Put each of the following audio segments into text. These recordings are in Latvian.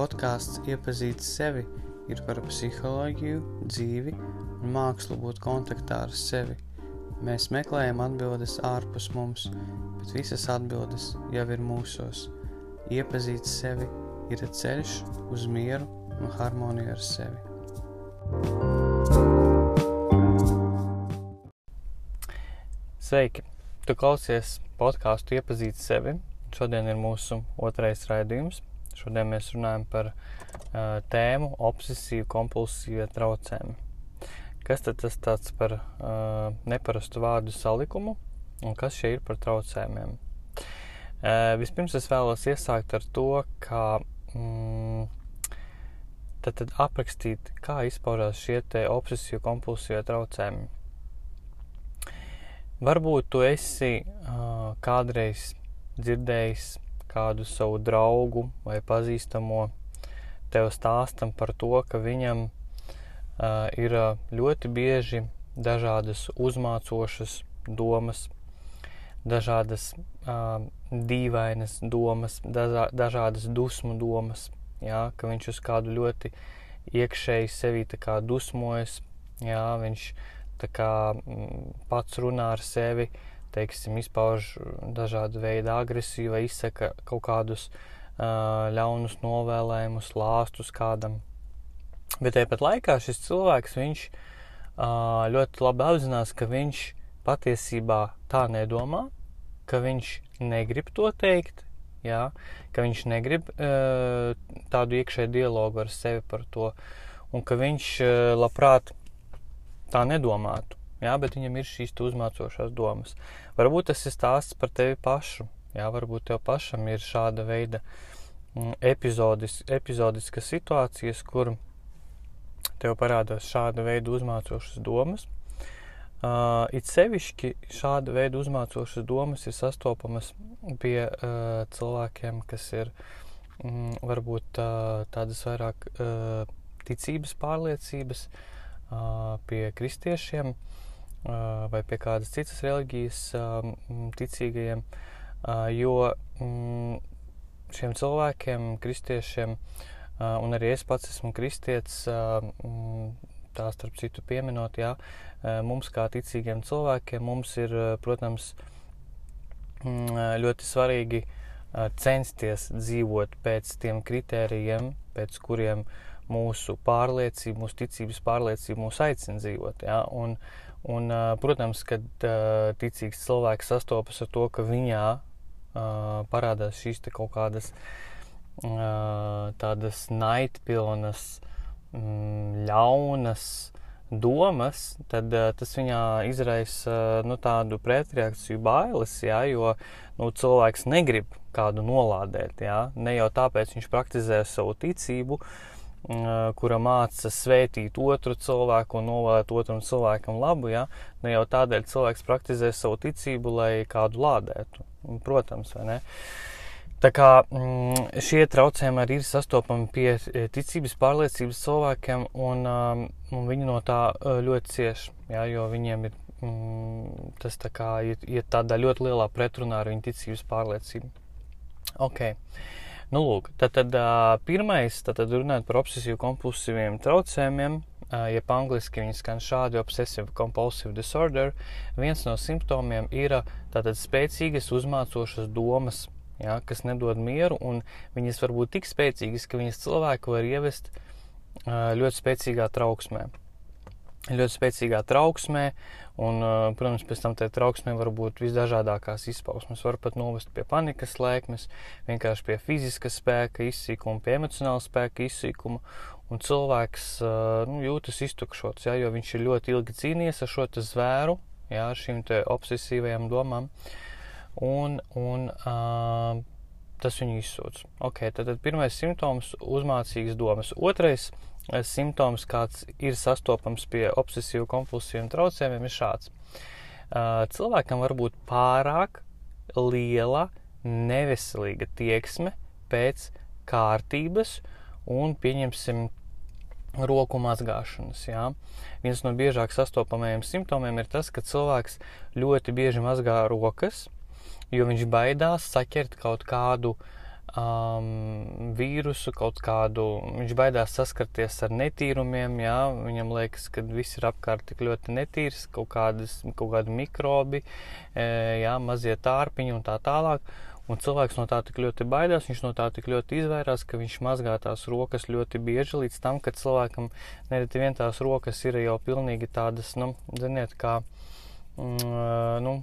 podkāsts Iepazīt sevi ir par psiholoģiju, dzīvi un mākslu būt kontaktā ar sevi. Mēs meklējam atbildes ārpus mums, bet visas atbildes jau ir mūsos. Iepazīt sevi ir ceļš uz mieru un harmoniju ar sevi. Sveiki! Tu klausies podkāstu Iepazīt sevi. Šodien ir mūsu otrais raidījums. Šodien mēs runājam par uh, tēmu obsesīvu kompulsīvie traucējumi. Kas tad tas tāds par uh, neparastu vārdu salikumu un kas šie ir par traucējumiem? Uh, vispirms es vēlos iesākt ar to, ka mm, tad, tad aprakstīt, kā izpaužās šie te obsesīvu kompulsīvie traucējumi. Varbūt tu esi uh, kādreiz dzirdējis kādu savu draugu vai pazīstamo tev stāstam par to, ka viņam uh, ir ļoti bieži dažādas uzmācošas domas, dažādas uh, dīvainas domas, dažā, dažādas dusmu domas, jā, ka viņš uz kādu ļoti iekšēji sevi dusmojas, jā, viņš kā, m, pats runā ar sevi, uh, teiksim, izpauž dažādu veidu agresiju vai izsaka kaut kādus uh, ļaunus novēlējumus, lāstus kādam. Bet tāpat laikā šis cilvēks, viņš uh, ļoti labi apzinās, ka viņš patiesībā tā nedomā, ka viņš negrib to teikt, jā, ka viņš negrib uh, tādu iekšēju dialogu ar sevi par to, un ka viņš uh, labprāt tā nedomātu jā, bet viņam ir šīs uzmācošās domas. Varbūt tas ir stāsts par tevi pašu, jā, varbūt tev pašam ir šāda veida mm, epizodis, epizodiskas situācijas, kur tev parādās šāda veida uzmācošas domas. Uh, it sevišķi šāda veida uzmācošas domas ir sastopamas pie uh, cilvēkiem, kas ir mm, varbūt uh, tādas vairāk uh, ticības pārliecības, uh, pie kristiešiem, uh, vai pie kādas citas reliģijas ticīgajiem, jo šiem cilvēkiem, kristiešiem, un arī es pats esmu kristietis, tā starp citu pieminot, jā, mums kā ticīgiem cilvēkiem, mums ir, protams, ļoti svarīgi censties dzīvot pēc tiem kritērijiem, pēc kuriem mūsu pārliecība, mūsu ticības pārliecība mūs aicina dzīvot. Ja? Un, Un, protams, kad ticīgs cilvēks sastopas ar to, ka viņā parādās šīs kaut kādas tādas naidpilnas, mm, ļaunas domas, tad tas viņā izraisa nu, tādu pretreakciju, bailes, jā, jo nu, cilvēks negrib kādu nolādēt. Jā, ne jau tāpēc viņš praktizē savu ticību, uh, kura māca svētīt otru cilvēku un novēlēt otram cilvēkam labu, ja? ne jau tādēļ cilvēks praktizē savu ticību, lai kādu lādētu. Protams, vai ne? Tā kā mm, šie traucējumi arī ir sastopami pie ticības pārliecības cilvēkiem, un, un viņi no tā ļoti cieši, ja? jo viņiem ir mm, tas tā kā ir, ir tādā ļoti lielā pretrunā ar viņu ticības pārliecību. Okay. Nu, lūk, tad, tad pirmais, tad, tad runājot par obsesīvu kompulsīviem traucējumiem, jeb angliski viņi skan šādi obsessive compulsive disorder, viens no simptomiem ir tātad spēcīgas uzmācošas domas, ja, kas nedod mieru, un viņas var būt tik spēcīgas, ka viņas cilvēku var ievest ļoti spēcīgā trauksmē ļoti spēcīgā trauksmē, un, protams, pēc tam tajā trauksmē var būt visdažādākās izpausmes. Var pat novest pie panikas lēkmes, vienkārši pie fiziska spēka izsīkuma, pie emocionāla spēka izsīkuma, un cilvēks nu, jūtas iztukšots, ja, jo viņš ir ļoti ilgi cīnījies ar šo zvēru, ja, ar šīm obsesīvajām domām, un, un uh, tas viņu izsūdz. Okay, tad, tad pirmais simptoms - uzmācīgas domas. Otrais Eh, simptoms, kāds ir sastopams pie obsesīvu kompulsīvu traucējumiem, ir šāds. Cilvēkam var būt pārāk liela, neveselīga tieksme pēc kārtības un, pieņemsim, roku mazgāšanas. Jā. Viens no biežāk sastopamajiem simptomiem ir tas, ka cilvēks ļoti bieži mazgā rokas, jo viņš baidās saķert kaut kādu uh, um, vīrusu, kaut kādu, viņš baidās saskarties ar netīrumiem, jā, viņam liekas, ka viss ir apkārt tik ļoti netīrs, kaut, kādas, kaut kādi mikrobi, e, jā, mazie tārpiņi un tā tālāk. Un cilvēks no tā tik ļoti baidās, viņš no tā tik ļoti izvairās, ka viņš mazgā tās rokas ļoti bieži līdz tam, ka cilvēkam nereti vien tās rokas ir jau pilnīgi tādas, nu, ziniet, kā Mm, nu,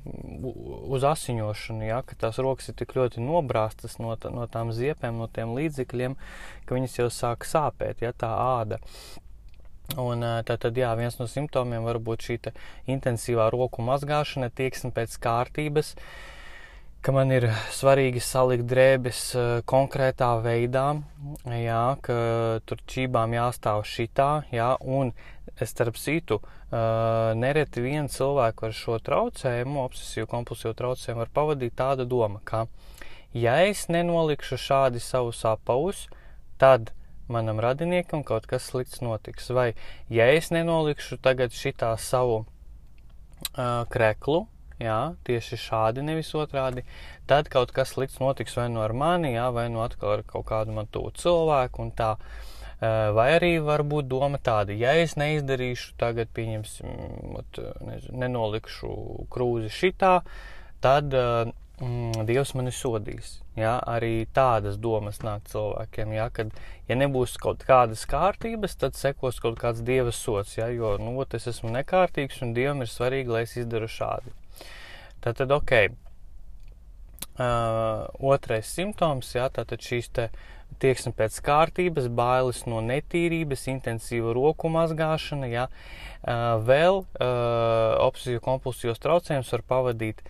uz asiņošanu, ja, ka tās rokas ir tik ļoti nobrāztas no, tā, no tām ziepēm, no tiem līdzekļiem, ka viņas jau sāk sāpēt, ja tā āda. Un tā tad, jā, viens no simptomiem var būt šī intensīvā roku mazgāšana, tieksme pēc kārtības, ka man ir svarīgi salikt drēbes konkrētā veidā, jā, ka tur čībām jāstāv šitā, jā, un starp citu, Uh, nereti viens cilvēku ar šo traucējumu, obsesīvu kompulsīvu traucējumu, var pavadīt tāda doma, ka, ja es nenolikšu šādi savus apavus, tad manam radiniekam kaut kas slikts notiks. Vai, ja es nenolikšu tagad šitā savu uh, kreklu, jā, tieši šādi, nevis otrādi, tad kaut kas slikts notiks vai nu no ar mani, jā, vai nu no atkal ar kaut kādu man tūtu cilvēku un tā. Eh, vai arī var būt doma tāda, ja es neizdarīšu tagad, pieņemsim, nezinu, nenolikšu krūzi šitā, tad mm, Dievs mani sodīs. Ja? Arī tādas domas nāk cilvēkiem, ja? kad, ja nebūs kaut kādas kārtības, tad sekos kaut kāds Dieva sots, ja? jo, nu, es esmu nekārtīgs un Dievam ir svarīgi, lai es izdaru šādi. Tad, tad ok. Uh, otrais simptoms, jā, tātad šīs te uh, tieksme pēc kārtības, bailes no netīrības, intensīva roku mazgāšana, ja, vēl obsesīvu kompulsijos traucējums var pavadīt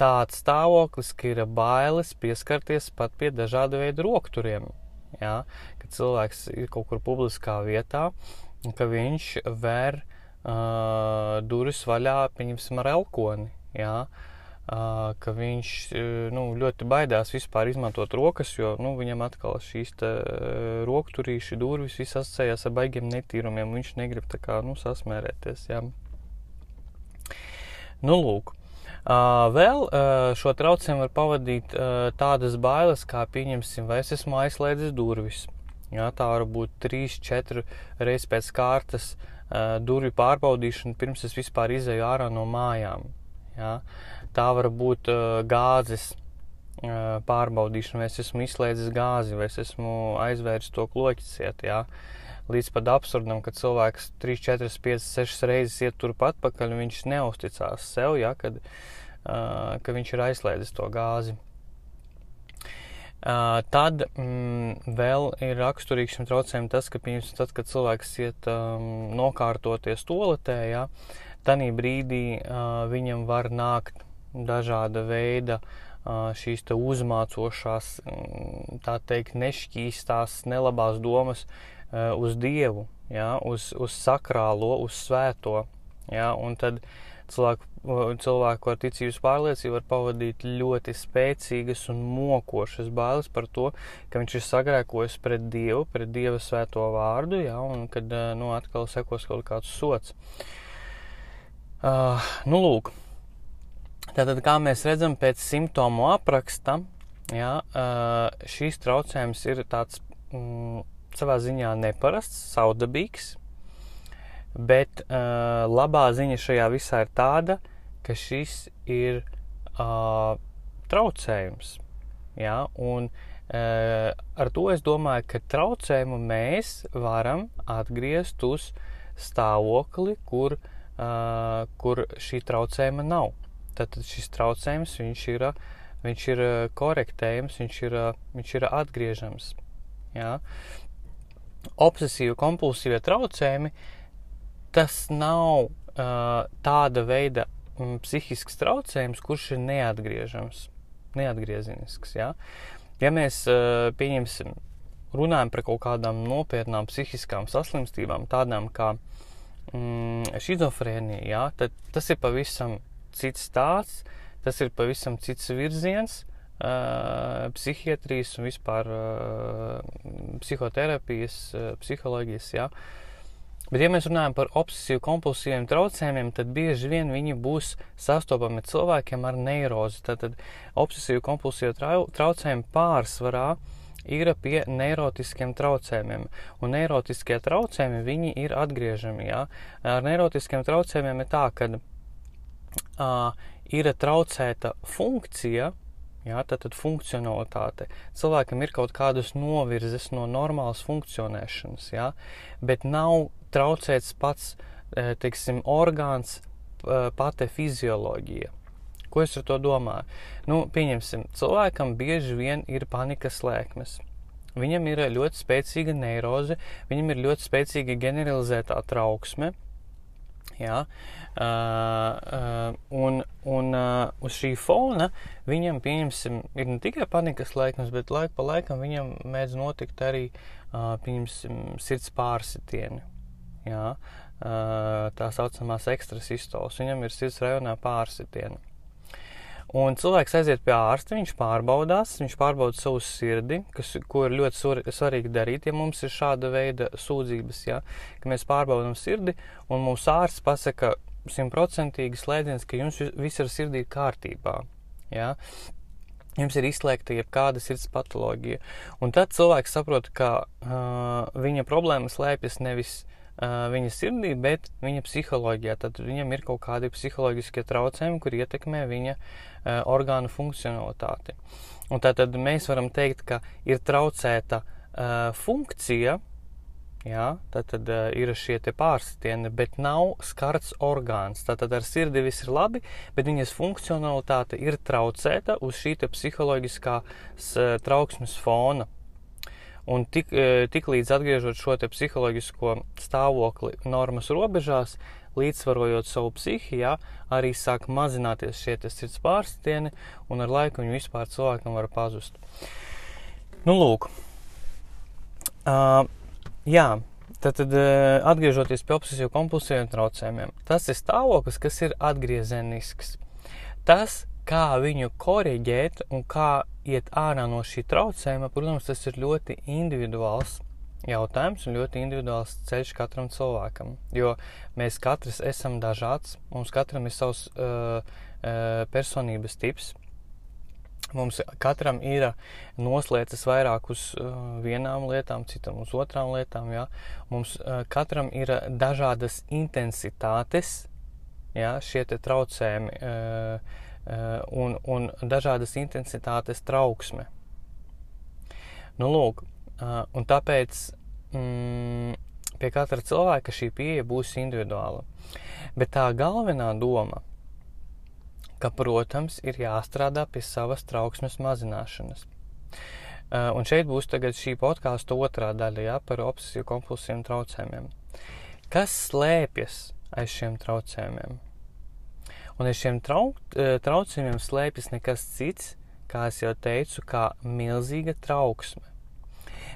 tāds stāvoklis, ka ir bailes pieskarties pat pie dažādu veidu rokturiem. Ja, kad cilvēks ir kaut kur publiskā vietā, ka viņš ver uh, durvis vaļā, pieņemsim, ar elkoni. Ja, uh, ka viņš nu, ļoti baidās vispār izmantot rokas, jo nu, viņam atkal šīs rokturīši, durvis, viss asociējās ar baigiem netīrumiem. Viņš negrib tā kā nu, sasmērēties. Jā. Nu, lūk. Uh, vēl uh, šo traucējumu var pavadīt uh, tādas bailes, kā pieņemsim, vai es esmu aizslēdzis durvis. Jā, tā var būt 3, 4 reizes pēc kārtas uh, durvju pārbaudīšana, pirms es vispār izēju ārā no mājām. Jā. Tā var būt uh, gāzes uh, pārbaudīšana, vai es esmu izslēdzis gāzi, vai es esmu aizvēris to kloķisiet. Jā. Līdz pat absurdam, ka cilvēks 3, 4, 5, 6 reizes iet turpat pakaļ, un viņš neusticās sev, ja, kad, uh, ka viņš ir aizslēdzis to gāzi. Uh, tad mm, vēl ir raksturīgs šim traucējumam tas, ka, piemēram, tad, kad cilvēks iet um, nokārtoties toaletē, ja, uh, Tanī brīdī uh, viņam var nākt dažāda veida uh, šīs uzmācošās, tā teikt, nešķīstās, nelabās domas uh, uz Dievu, ja, uz, uz sakrālo, uz svēto. Ja, un tad cilvēku, cilvēku ar ticības pārliecību var pavadīt ļoti spēcīgas un mokošas bailes par to, ka viņš ir sagrēkojis pret Dievu, pret Dieva svēto vārdu, ja, un kad nu, atkal sekos kaut kāds sots. Uh, nu, lūk, tātad, kā mēs redzam pēc simptomu apraksta, jā, uh, šīs traucējums ir tāds mm, savā ziņā neparasts, saudabīgs, bet uh, labā ziņa šajā visā ir tāda, ka šis ir uh, traucējums. Jā, un uh, ar to es domāju, ka traucējumu mēs varam atgriezt uz stāvokli, kur uh, uh, kur šī traucējuma nav. Tad šis traucējums viņš ir, viņš ir korektējams, viņš ir, viņš ir atgriežams. Jā. Obsesīvi kompulsīvie traucējumi tas nav uh, tāda veida mm, psihisks traucējums, kurš ir neatgriežams, neatgriezenisks. Ja, ja mēs uh, pieņemsim, runājam par kaut kādām nopietnām psihiskām saslimstībām, tādām kā mm, šizofrēnija, jā, tad tas ir pavisam cits stāsts, tas ir pavisam cits virziens. Uh, psihiatrijas un vispār uh, psihoterapijas, uh, psiholoģijas, jā. Bet, ja mēs runājam par obsesīvu kompulsīviem traucējumiem, tad bieži vien viņi būs sastopami cilvēkiem ar neirozi. Tātad obsesīvu kompulsīvu trau, traucējumu pārsvarā ir pie neirotiskiem traucējumiem. Un neirotiskie traucējumi, viņi ir atgriežami. Jā. Ar neirotiskiem traucējumiem ir tā, ka uh, ir traucēta funkcija, Jā, tātad funkcionalitāte. Cilvēkam ir kaut kādas novirzes no normālas funkcionēšanas, jā, bet nav traucēts pats, e, teiksim, orgāns, e, pati fizioloģija. Ko es ar to domāju? Nu, pieņemsim, cilvēkam bieži vien ir panikas lēkmes. Viņam ir ļoti spēcīga neiroze, viņam ir ļoti spēcīga generalizētā trauksme, Jā, uh, uh, un un uh, uz šī fona viņam, pieņemsim, ir ne tikai panikas laikums, bet laika pa laikam viņam mēdz notikt arī, uh, pieņemsim, sirds pārsitieni. Jā, uh, tā saucamās ekstrasistols. Viņam ir sirds rajonā pārsitieni. Un cilvēks aiziet pie ārsta, viņš pārbaudās, viņš pārbauda savu sirdi, kas, ko ir ļoti svarīgi darīt, ja mums ir šāda veida sūdzības, ja, ka mēs pārbaudām sirdi, un mūsu ārsts pasaka simtprocentīgi slēdziens, ka jums viss ar sirdi ir kārtībā. Ja. Jums ir izslēgta jebkāda sirds patoloģija. Un tad cilvēks saprot, ka uh, viņa problēma slēpjas nevis uh, viņa sirdī, bet viņa psiholoģijā. Tad viņam ir kaut kādi psiholoģiskie traucējumi, kur ietekmē viņa orgānu funkcionalitāti. Un tātad mēs varam teikt, ka ir traucēta funkcija, jā, tātad ir šie pārsitieni, bet nav skarts orgāns. Tātad ar sirdi viss ir labi, bet viņas funkcionalitāte ir traucēta uz šī psiholoģiskās trauksmes fona. Un tik, e, tik līdz atgriežot šo psiholoģisko stāvokli normas robežās, līdzsvarojot savu psihijā, arī sāk mazināties šie sirds pārsitieni, un ar laiku viņi vispār cilvēkam var pazust. Nu, lūk. Uh, jā, tad, tad uh, atgriežoties pie obsesīvu kompulsīviem traucējumiem, tas ir stāvoklis, kas ir atgriezenisks. Tas, kā viņu koriģēt un kā iet ārā no šī traucējuma, protams, tas ir ļoti individuāls jautājums un ļoti individuāls ceļš katram cilvēkam. Jo mēs katrs esam dažāds, mums katram ir savs uh, uh, personības tips. Mums katram ir noslēdzas vairāk uz uh, vienām lietām, citam uz otrām lietām. Ja? Mums uh, katram ir dažādas intensitātes, ja? šie traucējumi. Uh, un, un dažādas intensitātes trauksme. Nu, lūk, eh, un tāpēc mm, pie katra cilvēka šī pieeja būs individuāla. Bet tā galvenā doma, ka, protams, ir jāstrādā pie savas trauksmes mazināšanas. Uh, un šeit būs šī podkāstu otrā daļa ja, par obsesiju kompulsiju traucējumiem. Kas slēpjas aiz šiem traucējumiem? Un aiz šiem trau, e, traucējumiem slēpjas nekas cits, kā jau teicu, kā milzīga trauksme.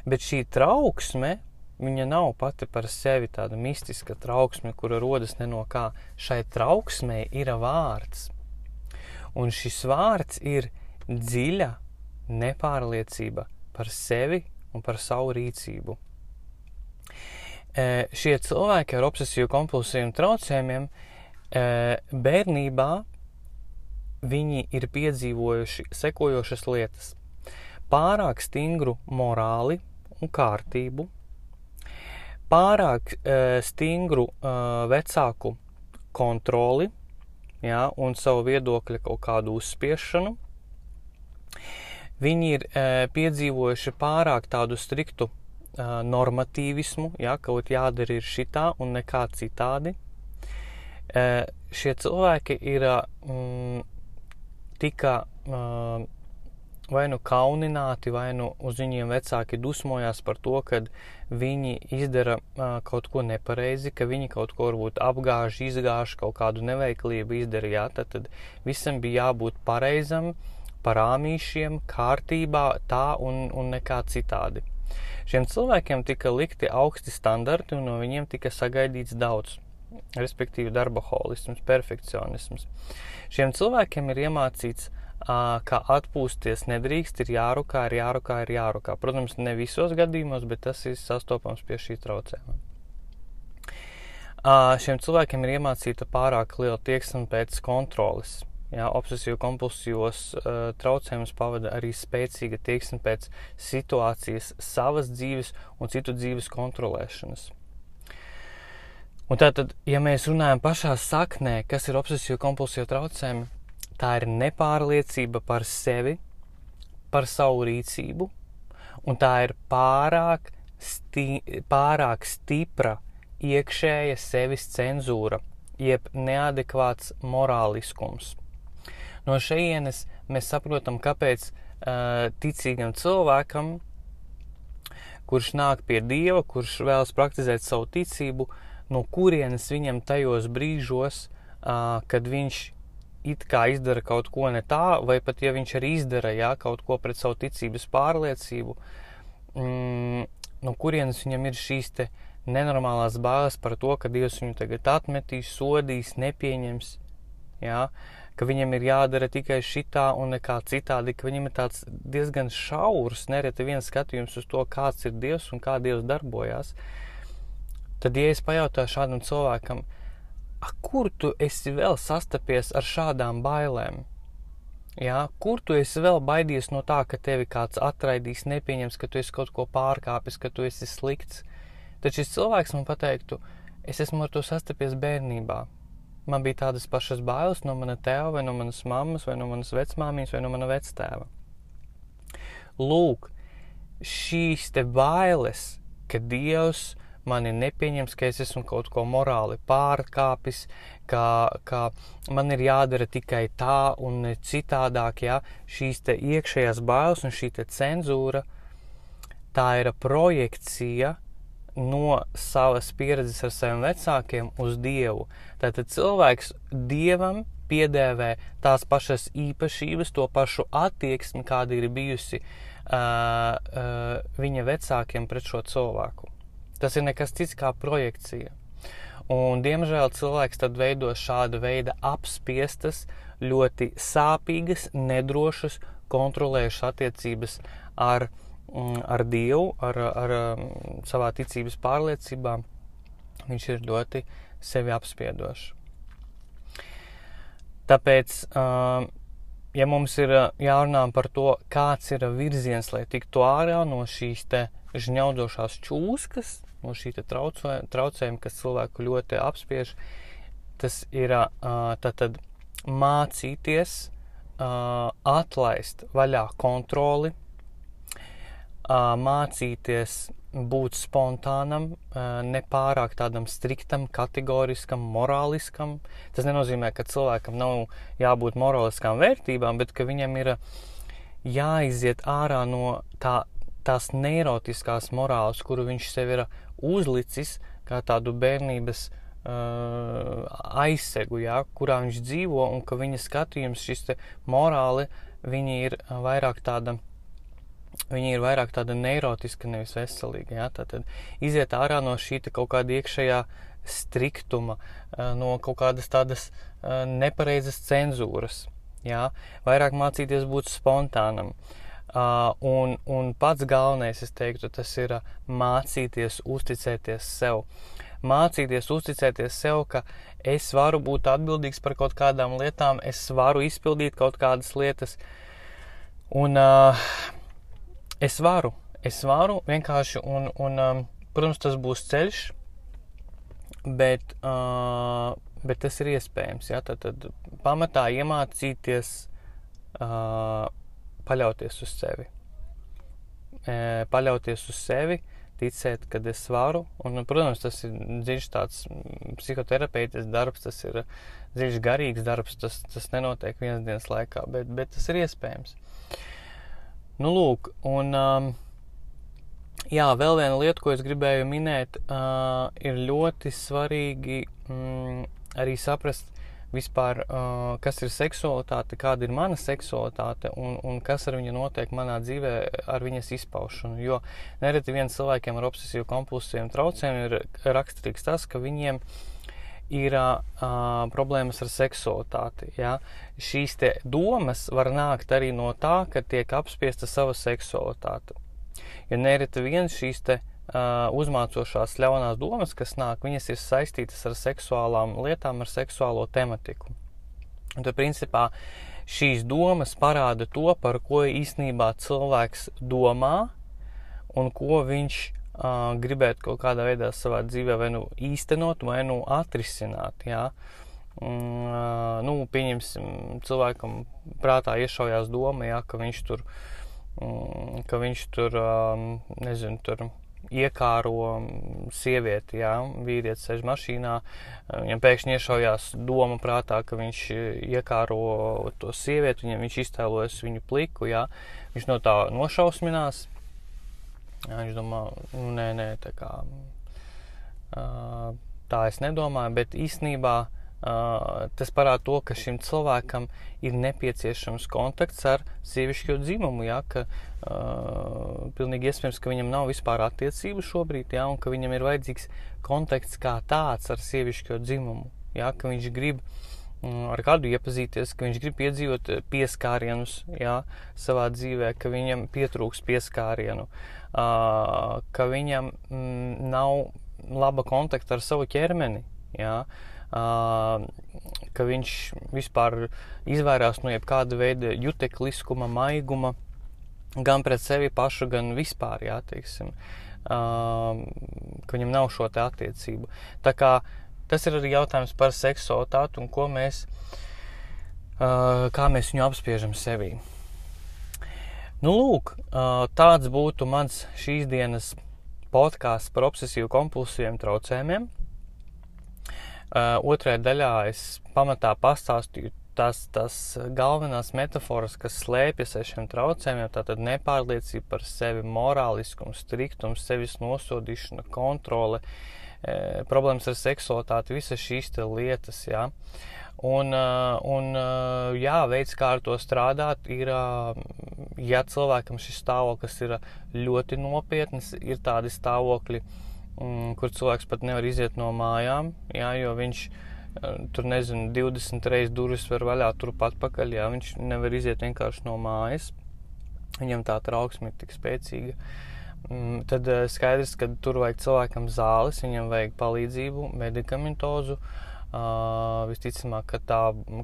Bet šī trauksme, viņa nav pati par sevi tāda mistiska trauksme, kura rodas ne no kā. Šai trauksmei ir vārds. Un šis vārds ir dziļa nepārliecība par sevi un par savu rīcību. E, šie cilvēki ar obsesiju kompulsiju traucējumiem bērnībā viņi ir piedzīvojuši sekojošas lietas - pārāk stingru morāli un kārtību, pārāk stingru vecāku kontroli ja, un savu viedokļa kaut kādu uzspiešanu. Viņi ir uh, piedzīvojuši pārāk tādu striktu uh, normatīvismu, ja, kaut jādara ir šitā un nekā citādi šie cilvēki ir mm, tika mm, vai nu kaunināti, vai nu uz viņiem vecāki dusmojās par to, ka viņi izdara uh, kaut ko nepareizi, ka viņi kaut ko varbūt apgāž, izgāž, kaut kādu neveiklību izdara. Jā, tad, tad visam bija jābūt pareizam, parāmīšiem, kārtībā, tā un, un nekā citādi. Šiem cilvēkiem tika likti augsti standarti un no viņiem tika sagaidīts daudz respektīvi darba holisms, perfekcionisms. Šiem cilvēkiem ir iemācīts, kā atpūsties nedrīkst, ir jārukā, ir jārukā, ir jārukā. Protams, ne visos gadījumos, bet tas ir sastopams pie šī traucējuma. šiem cilvēkiem ir iemācīta pārāk liela tieksme pēc kontroles. Jā, obsesīvu kompulsīvos uh, traucējumus pavada arī spēcīga tieksme pēc situācijas, savas dzīves un citu dzīves kontrolēšanas. Un tātad, ja mēs runājam pašā saknē, kas ir obsesīvu kompulsīvu traucējumi, tā ir nepārliecība par sevi, par savu rīcību, un tā ir pārāk, sti pārāk stipra iekšēja sevis cenzūra, jeb neadekvāts morāliskums. No šejienes mēs saprotam, kāpēc uh, ticīgam cilvēkam, kurš nāk pie Dieva, kurš vēlas praktizēt savu ticību, no kurienes viņam tajos brīžos, uh, kad viņš it kā izdara kaut ko ne tā, vai pat ja viņš arī izdara jā, kaut ko pret savu ticības pārliecību, mm, no kurienes viņam ir šīs nenormālās bāzes par to, ka Dievs viņu tagad atmetīs, sodīs, nepieņems. Jā. Uh, ka viņam ir jādara tikai šitā un nekā citādi, ka viņam ir tāds diezgan šaurs, nereti viens skatījums uz to, kāds ir Dievs un kā Dievs darbojās. Tad, ja es pajautāju šādam cilvēkam, kur tu esi vēl sastapies ar šādām bailēm? Jā, kur tu esi vēl baidies no tā, ka tevi kāds atraidīs, nepieņems, ka tu esi kaut ko pārkāpis, ka tu esi slikts? Tad šis cilvēks man pateiktu, es esmu ar to sastapies bērnībā. Man bija tādas pašas bailes no mana tēva, vai no manas mammas, vai no manas vecmāmiņas, vai no mana vectēva. Lūk, šīs te bailes, ka Dievs mani nepieņems, ka es esmu kaut ko morāli pārkāpis, ka, ka man ir jādara tikai tā un citādāk, ja šīs iekšējās bailes un šī cenzūra, tā ir projekcija no savas pieredzes ar saviem vecākiem uz Dievu. Tātad cilvēks Dievam piedēvē tās pašas īpašības, to pašu attieksmi, kāda ir bijusi uh, uh, viņa vecākiem pret šo cilvēku. Tas ir nekas cits kā projekcija. Un, diemžēl cilvēks tad veido šāda veida apspiestas, ļoti sāpīgas, nedrošas, kontrolējušas attiecības ar Mm, ar Dievu, ar, ar mm, savā ticības pārliecībā, viņš ir ļoti sevi apspiedošs. Tāpēc, ja mums ir jārunā par to, kāds ir virziens, lai tiktu ārā no šīs te žņaudošās čūskas, no šī traucējuma, kas cilvēku ļoti apspiež, tas ir tātad mācīties atlaist vaļā kontroli mācīties būt spontānam, nepārāk tādam striktam, kategoriskam, morāliskam. Tas nenozīmē, ka cilvēkam nav jābūt morāliskām vērtībām, bet ka viņam ir jāiziet ārā no tā, tās neirotiskās morāles, kuru viņš sev ir uzlicis kā tādu bērnības uh, aizsegu, jā, kurā viņš dzīvo, un ka viņa skatījums, šis morāli, viņi ir vairāk tāda Viņi ir vairāk tāda neirotiska, nevis veselīga. Ja? Tad iziet ārā no šī kaut kāda iekšējā striktuma, eh, no kaut kādas tādas eh, nepareizas cenzūras. Ja? Vairāk mācīties būt spontānam. Uh, un, un pats galvenais, es teiktu, tas ir mācīties uzticēties sev. Mācīties uzticēties sev, ka es varu būt atbildīgs par kaut kādām lietām, es varu izpildīt kaut kādas lietas. Un, uh, es varu, es varu vienkārši, un, un um, protams, tas būs ceļš, bet, uh, bet tas ir iespējams. Ja? Tad, tad pamatā iemācīties uh, paļauties uz sevi. E, paļauties uz sevi, ticēt, ka es varu. Un, protams, tas ir dziļš tāds psihoterapeits darbs, tas ir dziļš garīgs darbs, tas, tas nenotiek vienas dienas laikā, bet, bet tas ir iespējams. Nu, lūk, un um, jā, vēl viena lieta, ko es gribēju minēt, uh, ir ļoti svarīgi mm, arī saprast vispār, uh, kas ir seksualitāte, kāda ir mana seksualitāte un, un kas ar viņu notiek manā dzīvē ar viņas izpaušanu. Jo nereti viens cilvēkiem ar obsesīvu kompulsīviem traucējumiem ir raksturīgs tas, ka viņiem ir uh, problēmas ar seksualitāti. Ja? Šīs domas var nākt arī no tā, ka tiek apspiesta sava seksualitāte. Jo nereti vien šīs uh, uzmācošās ļaunās domas, kas nāk, viņas ir saistītas ar seksuālām lietām, ar seksuālo tematiku. Un tad, principā, šīs domas parāda to, par ko īstenībā cilvēks domā un ko viņš uh, gribētu kaut kādā veidā savā dzīvē vai nu īstenot, vai nu atrisināt. Jā. Un, uh, nu, pieņemsim, cilvēkam prātā iešaujās doma, jā, ka viņš tur, um, ka viņš tur, um, nezinu, tur iekāro sievieti, jā, vīrietis sēž mašīnā, viņam pēkšņi iešaujās doma prātā, ka viņš iekāro to sievieti, viņam viņš iztēlojas viņu pliku, jā, viņš no tā nošausminās, jā, viņš domā, nu, nē, nē, tā kā, tā es nedomāju, bet īstenībā, Uh, tas parāda to, ka šim cilvēkam ir nepieciešams kontakts ar sievišķo dzimumu, ja, ka uh, pilnīgi iespējams, ka viņam nav vispār attiecību šobrīd, ja, un ka viņam ir vajadzīgs kontakts kā tāds ar sievišķo dzimumu, ja, ka viņš grib um, ar kādu iepazīties, ka viņš grib piedzīvot pieskārienus ja, savā dzīvē, ka viņam pietrūks pieskārienu, uh, ka viņam mm, nav laba kontakta ar savu ķermeni. Ja, uh, ka viņš vispār izvairās no jebkāda veida jutekliskuma, maiguma, gan pret sevi pašu, gan vispār, jā, teiksim, ka viņam nav šo te attiecību. Tā kā tas ir arī jautājums par seksualitāti un ko mēs, kā mēs viņu apspiežam sevī. Nu, lūk, tāds būtu mans šīs dienas podkāsts par obsesīvu kompulsīviem traucējumiem. Uh, otrajā daļā es pamatā pastāstīju tās, tās galvenās metafāras, kas slēpjas aiz šiem traucējumiem, tātad nepārliecība par sevi, morāliskums, striktums, sevis nosodīšana, kontrole, e, problēmas ar seksualitāti, visas šīs lietas. Jā. Un, un jā, veids, kā ar to strādāt, ir, ja cilvēkam šis stāvoklis ir ļoti nopietns, ir tādi stāvokļi, mm, kur cilvēks pat nevar iziet no mājām, jā, jo viņš eh, tur nezinu, 20 reizes durvis var vaļā, turpat pakaļ, jā, viņš nevar iziet vienkārši no mājas. Viņam tā trauksme ir tik spēcīga. Mm, tad uh, skaidrs, ka tur vajag cilvēkam zāles, viņam vajag palīdzību, medikamentozu. Uh, visticamāk, ka, tā,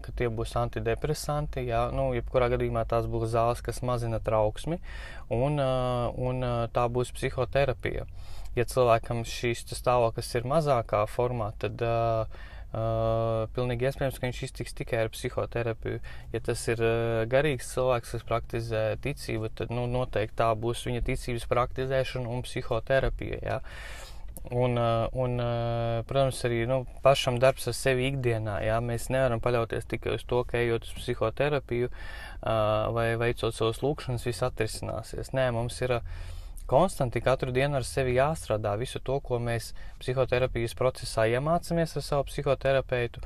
ka tie būs antidepresanti. Jā, nu, jebkurā gadījumā tās būs zāles, kas mazina trauksmi, un, uh, un uh, tā būs psihoterapija. Ja cilvēkam šīs stāvoklis ir mazākā formā, tad uh, Uh, pilnīgi iespējams, ka viņš iztiks tikai ar psihoterapiju. Ja tas ir uh, garīgs cilvēks, kas praktizē ticību, tad nu, noteikti tā būs viņa ticības praktizēšana un psihoterapija. Ja? Uh, un, uh, protams, arī nu, pašam darbs ar sevi ikdienā. Jā, mēs nevaram paļauties tikai uz to, ka ejot uz psihoterapiju uh, vai veicot savus lūkšanas, viss atrisināsies. Nē, mums ir konstanti katru dienu ar sevi jāstrādā. Visu to, ko mēs psihoterapijas procesā iemācāmies ar savu psihoterapeitu,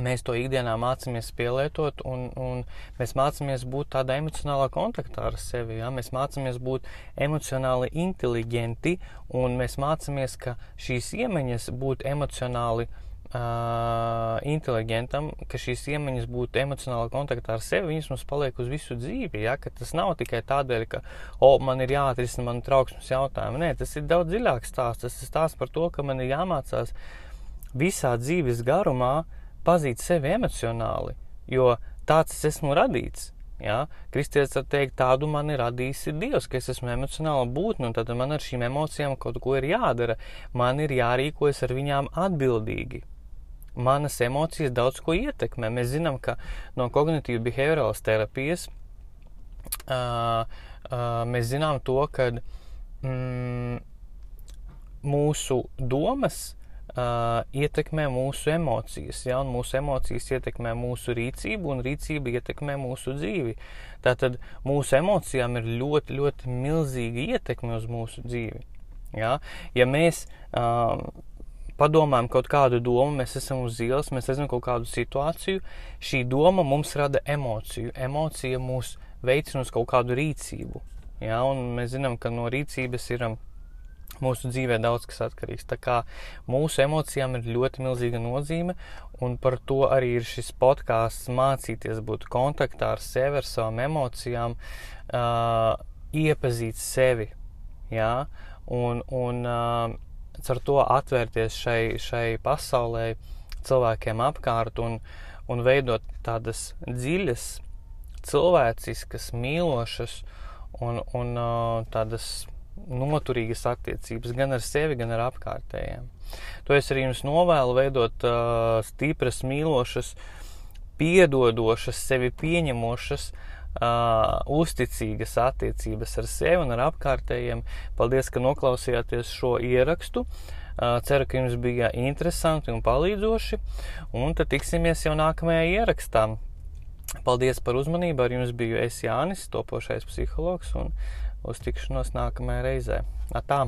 mēs to ikdienā mācāmies pielietot, un, un mēs mācāmies būt tādā emocionālā kontaktā ar sevi. Ja? Mēs mācāmies būt emocionāli inteliģenti, un mēs mācāmies, ka šīs iemaņas būt emocionāli uh, inteliģentam, ka šīs iemaņas būtu emocionāli kontaktā ar sevi, viņas mums paliek uz visu dzīvi. Ja? Ka tas nav tikai tādēļ, ka o, man ir jāatrisina manu trauksmes jautājumu. Nē, tas ir daudz dziļāks stāsts. Tas ir stāsts par to, ka man ir jāmācās visā dzīves garumā pazīt sevi emocionāli, jo tāds es esmu radīts. Ja? Kristietis var teikt, tādu man ir radījis Dievs, ka es esmu emocionāla būtne, un tad man ar šīm emocijām kaut ko ir jādara. Man ir jārīkojas ar viņām atbildīgi manas emocijas daudz ko ietekmē. Mēs zinām, ka no kognitīvas behaviorālas terapijas uh, uh, mēs zinām to, ka mm, mūsu domas uh, ietekmē mūsu emocijas, ja, un mūsu emocijas ietekmē mūsu rīcību, un rīcība ietekmē mūsu dzīvi. Tātad mūsu emocijām ir ļoti, ļoti milzīga ietekme uz mūsu dzīvi. Ja, ja mēs uh, padomājam kaut kādu domu, mēs esam uz ielas, mēs redzam kaut kādu situāciju, šī doma mums rada emociju. Emocija mūs veicina uz kaut kādu rīcību. Ja? Un mēs zinām, ka no rīcības ir um, mūsu dzīvē daudz kas atkarīgs. Tā kā mūsu emocijām ir ļoti milzīga nozīme, un par to arī ir šis podkāsts mācīties būt kontaktā ar sevi, ar savām emocijām, uh, iepazīt sevi. Ja? un, un uh, ar to atvērties šai, šai pasaulē, cilvēkiem apkārt un, un veidot tādas dziļas, cilvēciskas, mīlošas un, un uh, tādas noturīgas attiecības gan ar sevi, gan ar apkārtējiem. To es arī jums novēlu veidot uh, stipras, mīlošas, piedodošas, sevi pieņemošas, uh, uzticīgas attiecības ar sevi un ar apkārtējiem. Paldies, ka noklausījāties šo ierakstu. Uh, ceru, ka jums bija interesanti un palīdzoši, un tad tiksimies jau nākamajā ierakstā. Paldies par uzmanību. Ar jums biju es Jānis, topošais psihologs, un uz tikšanos nākamajā reizē. Atā!